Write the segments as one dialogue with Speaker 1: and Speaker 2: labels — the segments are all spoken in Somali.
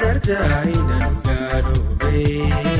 Speaker 1: darja aynan gaadhu.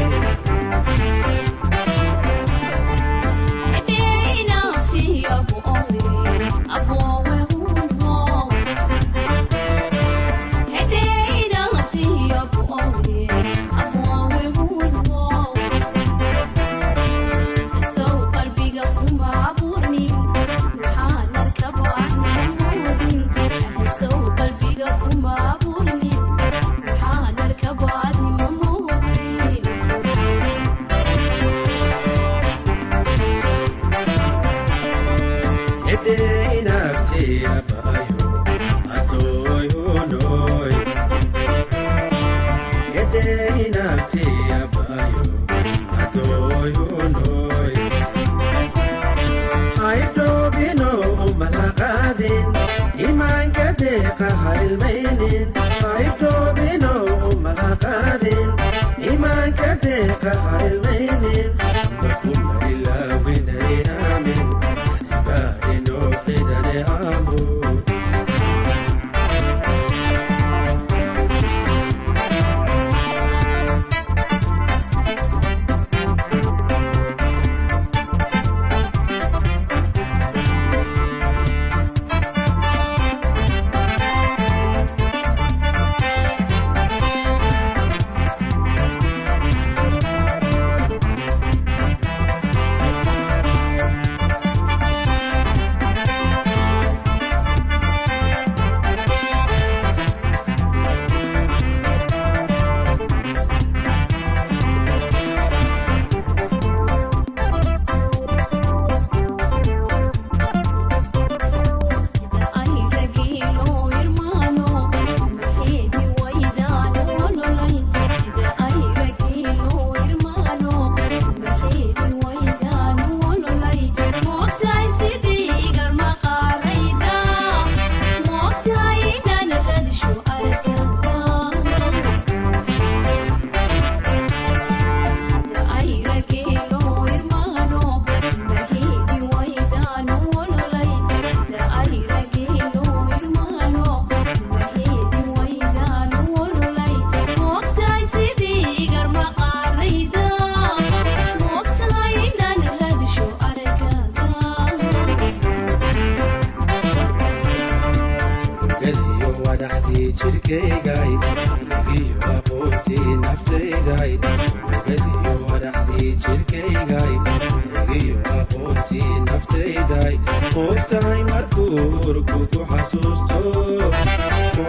Speaker 1: ahaadeen imaanka deeqa ha ilmayni wixii jirkaygaaiyo aqoontii naftayday ugadiyo wadaxdii jirkaygaay igiyo aqoontii naftayday ogtahay markuurku ku xasuusto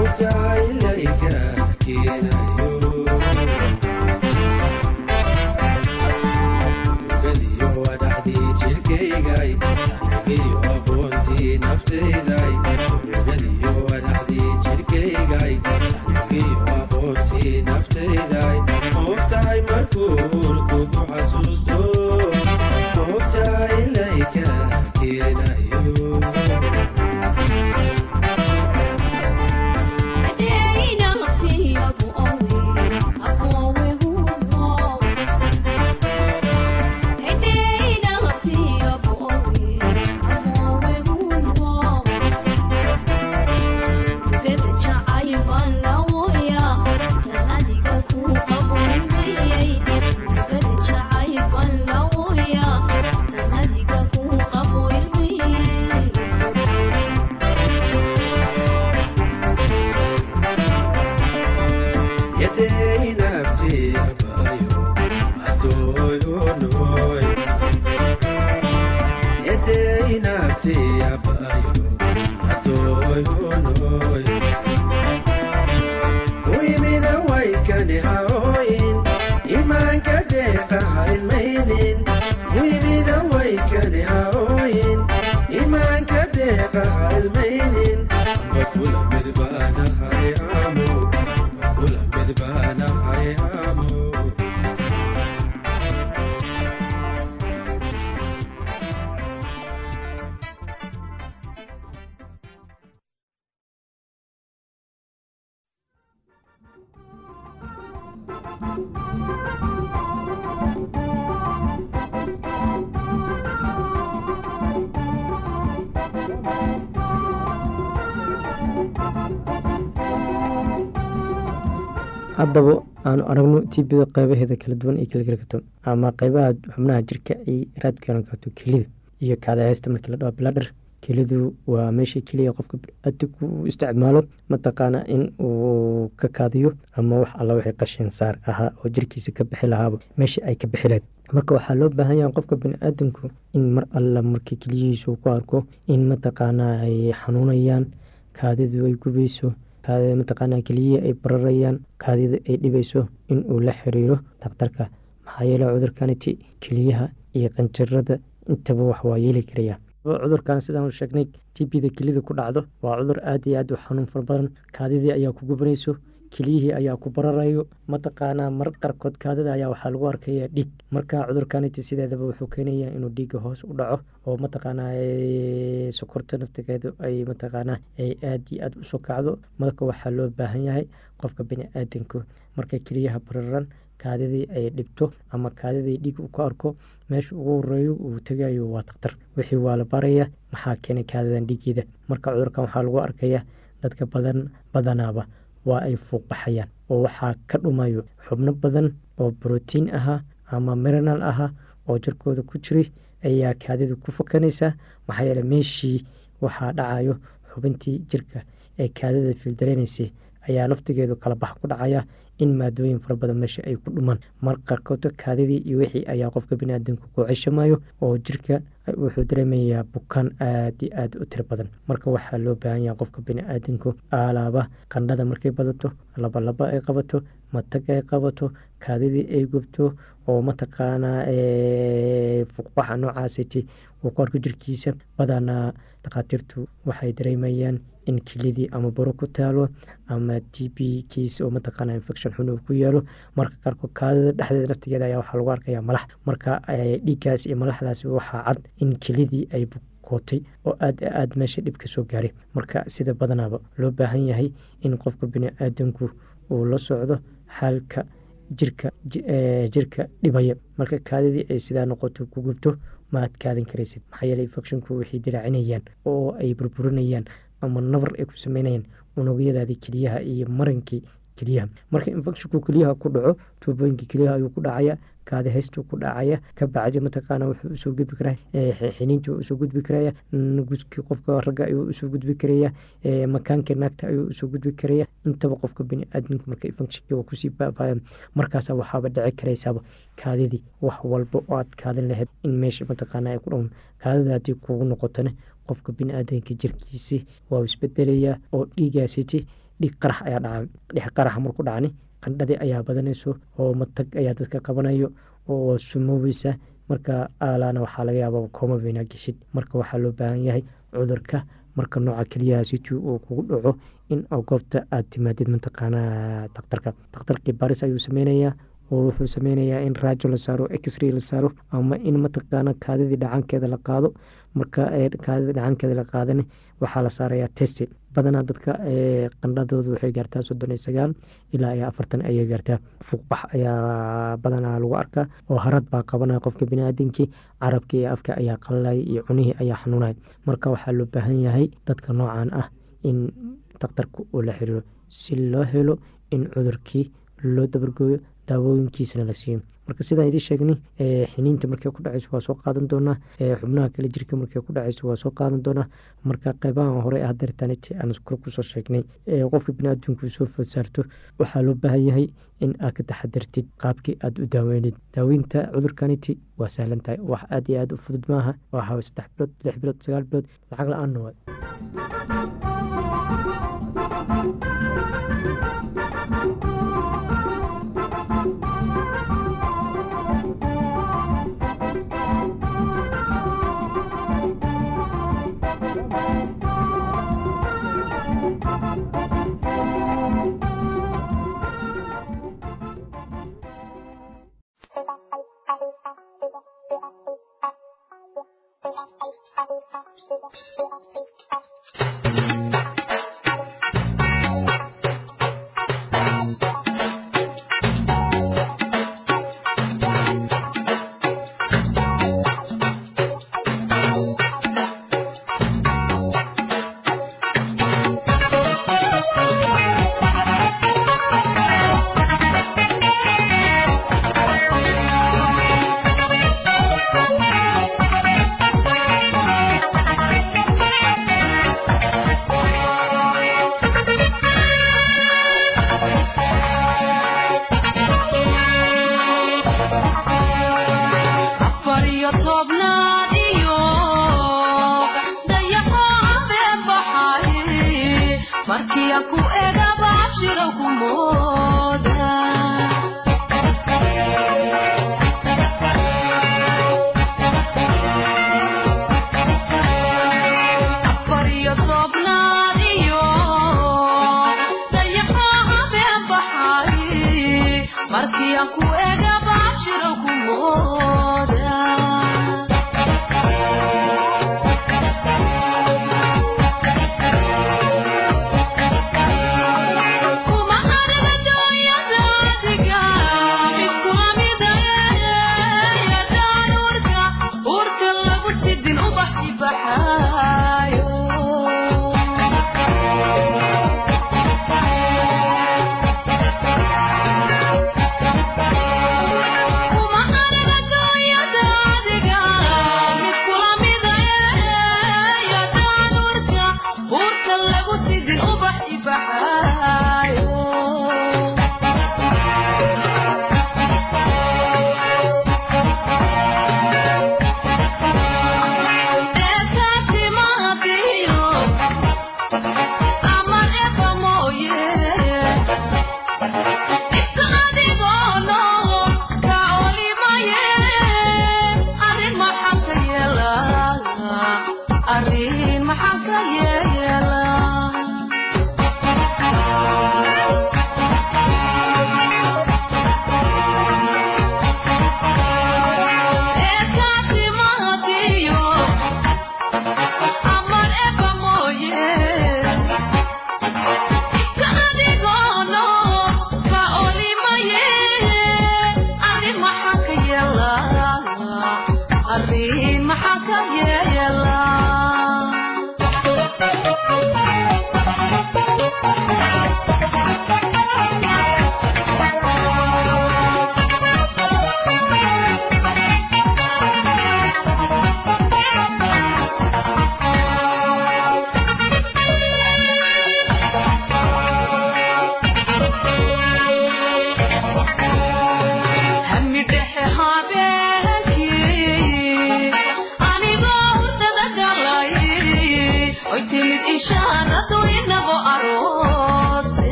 Speaker 1: ogtahay ilayka kiina
Speaker 2: haddaba aanu aragno tbda qeybaheeda kala duwan ay kala geli karto ama qeybaha xubnaha jirka ay raad ku yeelan karto kelida iyo kaadaheysta markii la dhaho biladher kelidu waa meesha keliya qofka biniaadamku uu isticmaalo mataqaana in uu ka kaadiyo ama wax alla wixii qashin saar ahaa oo jirkiisa ka bixi lahaaba meesha ay ka bixi lahayd. Marka waxaa loo baahan yaha qofka biniaadamku in mar alla markii keliyihiisu ku arko in mataqaanaa ay xanuunayaan kaadidu ay gubeyso mataqaana keliyihii ay bararayaan kaadida ay dhibayso in uu la xiriiro dakhtarka maxaa yeele cudurkaniti keliyaha iyo qanjarada intaba wax waa yeeli karaya. Cudurkan sidaan sheegnay tbda kelida ku dhacdo. Waa cudur aad iyo aad u xanuun fara badan. Kaadidii ayaa ku gubanayso keliyihii ayaa ku bararayo mataqaanaa mar qarkood kaadida ayaa waxaa lagu arkaya dhiig. Marka cudurkaniti sideedaba wuxuu keenaya inuu dhiiga hoos u dhaco oo mataqaanaa sokorta naftigeedu ay mataqaanaa ay aad iyo aad u soo kacdo. Marka waxaa loo baahan yahay qofka bini-aadanku markay keliyaha bararan kaadidii ay dhibto ama kaadidii dhiig ka arko meesha ugu horeeyo uu tegayo waa dakhtar wixii waa la baraya maxaa keenay kaadidan dhiigeeda marka cudurkan waxaa lagu arkaya dadka badan badanaaba waa ay fuuqbaxayaan oo waxaa ka dhumayo xubno badan oo brotiin ahaa ama mirinal ahaa oo jirkooda ku jiray ayaa kaadidu ku fakanaysaa maxaa yeele meeshii waxaa dhacayo xubintii jirka ee kaadida fiildareynaysay ayaa naftigeedu kala bax ku dhacaya in maadooyin fara badan meesha ay ku dhumaan. Mar qarkooto kaadidii iyo wixii ayaa qofka biniaadamku ku ceshamayo oo jirka wuxuu dareemayaa bukaan aad iyo aad u tiro badan. Marka waxaa loo baahan yaha qofka biniaadamku alaaba qandhada markay badato labalaba ay qabato matag ay qabato kaadidii ay gubto oo mataqaanaa fuuqbaxa noocaasiti uu ku arko jirkiisa badanaa dhakhaatiirtu waxay dareemayaan in kelidii ama baro ku taalo ama t b kiis oo mataqaana infection xun uu ku yeelo. Marka qaarkood kaadida dhexdeeda naftigeeda ayaa waxaa lagu arkaya malax. Marka dhiiggaas iyo malaxdaas waxaa cad in kelidii ay bukootay oo aad aad meesha dhib ka soo gaaray. Marka sida badanaaba loo baahan yahay in qofka bini-aadanku uu la socdo xaalka jirka jirka dhibaya. Marka kaadidii ay sidaa noqoto ku gubto ma aad kaadin karaysid. Maxaa yeele infecshinku waxay dilaacinayaan oo ay burburinayaan ama nabar ay ku sameynayaan unugyadaadii keliyaha iyo marankii keliyaha marka infecshinku keliyaha ku dhaco tuubooyinkii keliyaha ayuu ku dhacaya kaadi haystuu ku dhacaya ka bacdi mataqaana wuxuu u soo gudbi karaa xiniintii u soo gudbi karaya guskii qofka ragga ayuu u soo gudbi karaya makaankii naagta ayuu u soo gudbi karaya intaba qofka bini-aadamku marka waa ku sii baabaya markaasa waxaaba dhici karaysaaba kaadidii wax walba oo aad kaadin lahayd in meesha mataqaana ay ku dhown kaadida haddii kugu noqotone qofka bini-aadanka jirkiisi waa isbedelayaa oo dhiigaasiti dhiig qarax ayaa dhaca dhix qaraxa marku dhacni qandhadii ayaa badanayso oo matag ayaa dadka qabanayo oo sumoobeysa marka aalaana waxaa laga yaaba koomabeyna geshid. Marka waxaa loo baahan yahay cudurka marka nooca keliyaha sitii uu kugu dhaco in goobta aad timaadid mataqaanaa dakhtarka dakhtarkii baris ayuu sameynayaa oo wuxuu sameynayaa in raajo la saaro exray la saaro ama in mataqaana kaadidii dhacankeeda la qaado. Marka kaadida dhacankeeda la qaadani waxaa la saarayaa testi. Badanaa dadka qandhadooda waxay gaartaa soddon iyo sagaal ilaa iyo afartan ayay gaartaa. Fuuqbax ayaa badanaa lagu arkaa oo harad baa qabanaya qofka biniaadamkii carabkii iyo afka ayaa qalalaya iyo cunihii ayaa xanuunaya marka waxaa loo baahan yahay dadka noocan ah in dakhtarka uu la xiriiro. Si loo helo in cudurkii loo dabargooyo daawooyinkiisana la siiyo marka sidaan idiin sheegnay xiniinta markay ku dhacayso waa soo qaadan doonaa xubnaha kale jirka markay ku dhacayso waa soo qaadan doonaa. Marka qeybahan hore dartaniti aan kor ku soo sheegnay qofka biniaadamku soo food saarto waxaa loo baahan yahay in aad ka taxadartid qaabkii aad u daaweynid daaweynta cudurkaniti waa sahlan tahay. Wax aad iyo aad u fudud maaha. Waxaa saddex bilood lix bilood sagaal bilood lacag la'aanna waa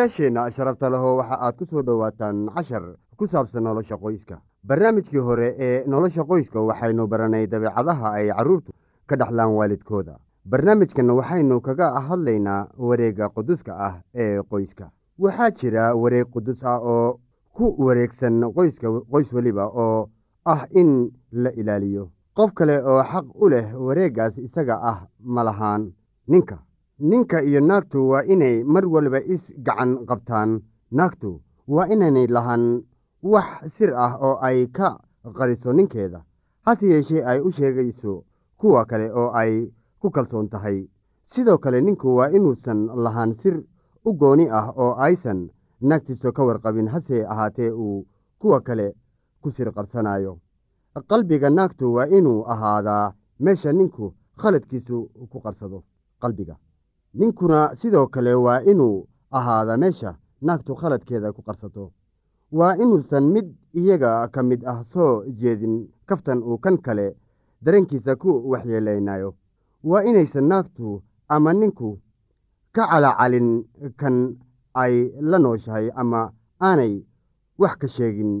Speaker 3: dhegaystayaasheenna sharafta leho waxa aad ku soo dhowaataan cashar ku saabsan nolosha qoyska. Barnaamijkii hore ee nolosha qoyska waxaynu baranay dabeecadaha ay carruurtu ka dhexlaan waalidkooda. Barnaamijkan waxaynu kaga hadlaynaa wareegga quduska ah ee qoyska. Waxaa jira wareeg qudus ah oo ku wareegsan qoyska qoys weliba oo ah in la ilaaliyo. Qof kale oo xaq u leh wareeggaas isaga ah ma lahaan ninka ninka iyo naagtu waa inay mar waliba is gacan qabtaan. Naagtu waa inaynay lahaan wax sir ah oo ay ka qariso ninkeeda hase yeeshee ay u sheegayso kuwa kale oo ay ku kalsoon tahay. Sidoo kale ninku waa inuusan lahaan sir u gooni ah oo aysan naagtiisu ka warqabin hase ahaatee uu kuwa kale ku sir qarsanayo qalbiga naagtu waa inuu ahaadaa meesha ninku khaladkiisu ku qarsado qalbiga ninkuna sidoo kale waa inuu ahaadaa meesha naagtu khaladkeeda ku qarsato. Waa inuusan mid iyaga ka mid ah soo jeedin kaftan uu kan kale dareenkiisa ku waxyeelaynayo waa inaysan naagtu ama ninku ka calacalin kan ay la nooshahay ama aanay wax ka sheegin.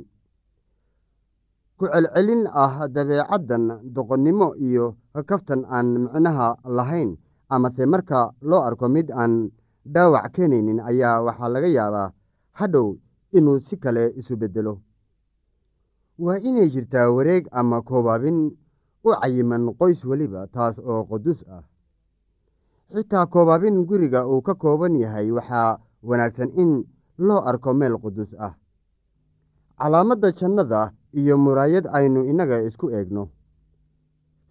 Speaker 3: Ku celcelin ah dabeecaddan doqonnimo iyo kaftan aan micnaha lahayn amase marka loo arko mid aan dhaawac keenaynin ayaa waxaa laga yaabaa hadhow inuu si kale isu beddelo. Waa inay jirtaa wareeg ama koobaabin u cayiman qoys weliba taas oo qudus ah. Xitaa koobaabin guriga uu ka kooban yahay waxaa wanaagsan in loo arko meel qudus ah. Calaamadda jannada iyo muraayad aynu innaga isku eegno.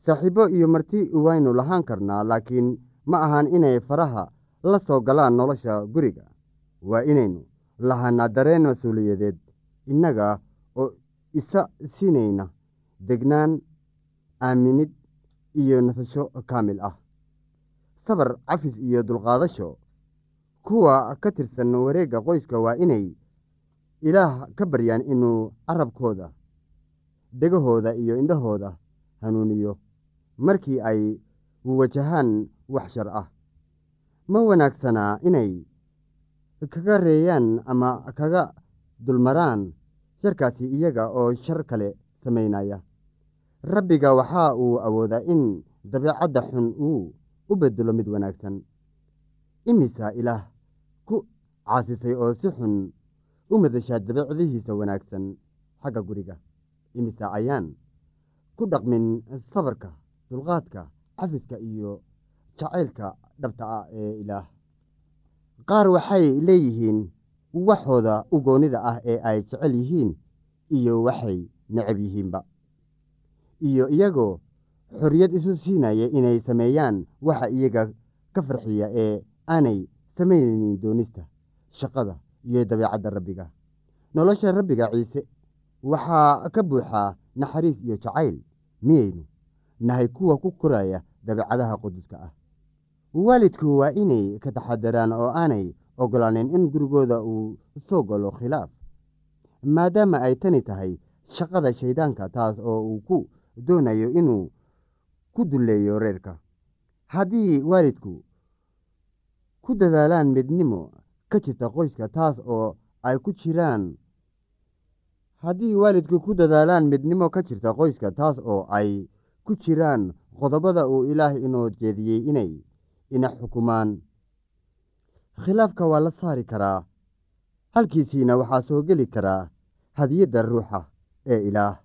Speaker 3: Saaxiibo iyo marti waynu lahaan karnaa laakiin ma ahan inay faraha la soo galaan nolosha guriga. Waa inaynu lahaanaa dareen mas'uuliyadeed innaga oo isa siinayna degnaan aaminid iyo nasasho kaamil ah. Sabar cafis iyo dulqaadasho. Kuwa ka tirsan wareegga qoyska waa inay ilaah ka baryaan inuu carabkooda dhegahooda iyo indhahooda hanuuniyo. Markii ay wajahaan wax shar ah. Ma wanaagsanaa inay kaga reeyaan ama kaga dulmaraan sharkaasi iyaga oo shar kale samaynaya. Rabbiga waxa uu awoodaa in dabeecadda xun uu u bedelo mid wanaagsan. Imisa ilaah ku caasisay oo si xun u madashaa dabeecdihiisa wanaagsan xagga guriga. Imisa ayaan ku dhaqmin sabarka dulqaadka cafiska iyo jacaylka dhabta ah ee ilaah. Qaar waxay leeyihiin waxooda u goonida ah ee ay jecel yihiin iyo waxay necab yihiinba. Iyo iyagoo xorriyad isu siinaya inay sameeyaan waxa iyaga ka farxiya ee aanay samaynin doonista shaqada iyo dabeecadda rabbiga. Nolosha rabbiga ciise waxaa ka buuxaa naxariis iyo jacayl miyaynu nahay kuwa ku koraya dabeecadaha quduska ah waalidku waa inay ka taxadaraan oo aanay ogolaanin in gurigooda uu soo galo khilaaf maadaama ay tani tahay shaqada shayddaanka taas oo uu ku doonayo inuu ku dulleeyo reerka. Haddii waalidku ku dadaalaan midnimo ka jirta qoyska taas oo ay ku jiraan haddii waalidku ku dadaalaan midnimo ka jirta qoyska taas oo ay ku jiraan qodobada uu ilaah inoo jeediyey inay ina xukumaan. Khilaafka waa la saari karaa halkiisiina waxaa soo geli karaa hadiyadda ruuxa ee ilaah.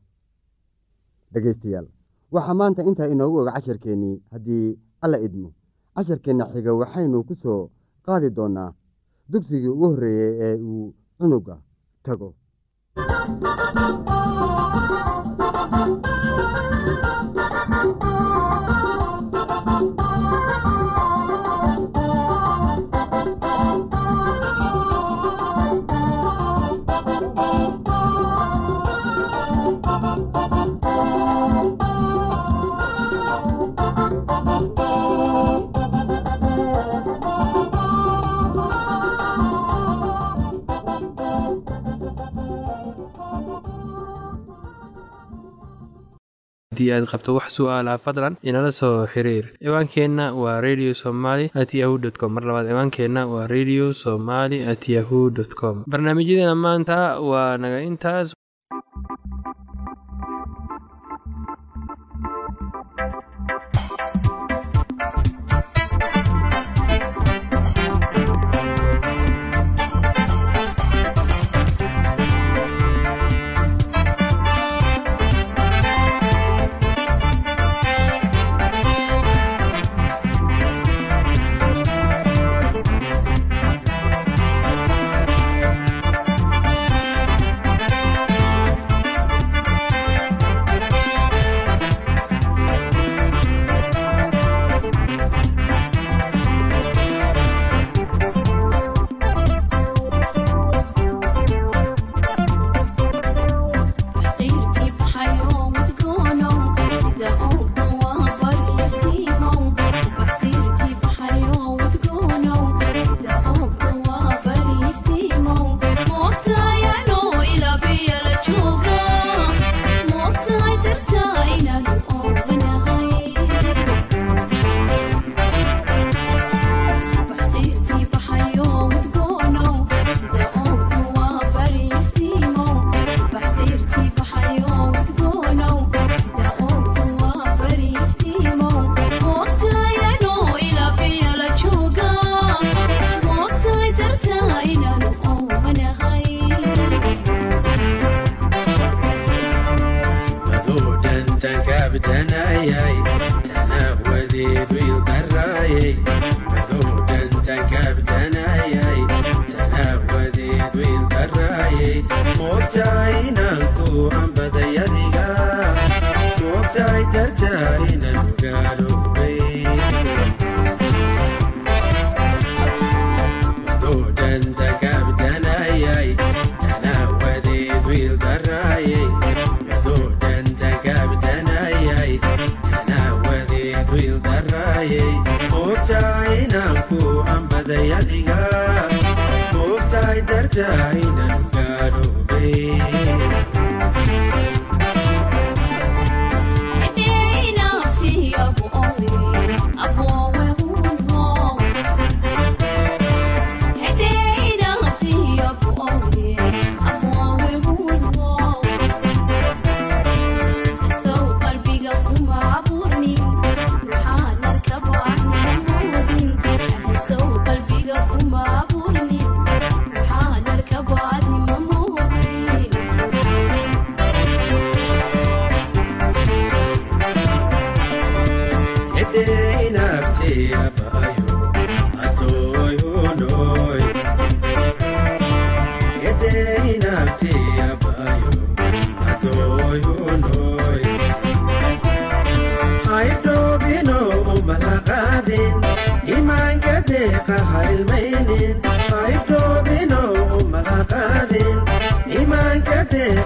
Speaker 3: Dhegaystayaal waxaa maanta intaa inoogu og casharkeennii haddii alla idmo. Casharkeenna xiga waxaynu ku soo qaadi doonnaa dugsigii ugu horreeyey ee uu cunuga tago
Speaker 4: haddii aad qabto wax su'aalaha fadlan inala soo xiriir. Ciwaankeenna waa radio somaly at yahu t com. Mar labaad ciwaankeenna waa radio somaly at yahu dt com. Barnaamijyadeena maanta waa naga intaas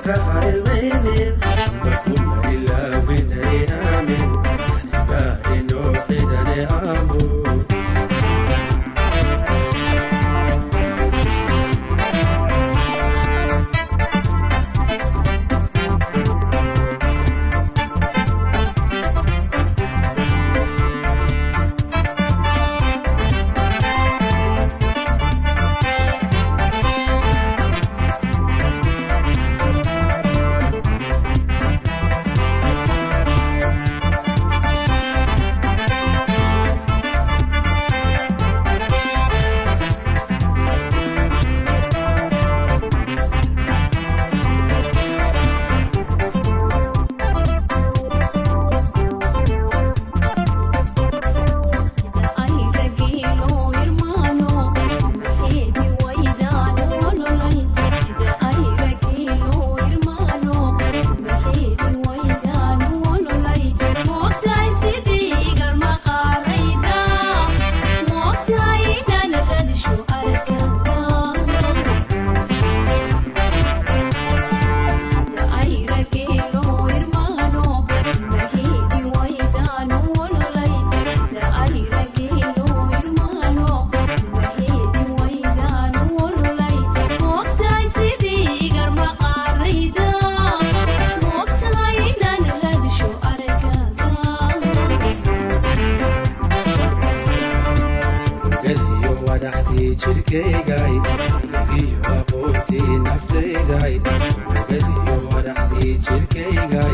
Speaker 1: trataré. Wadaxdii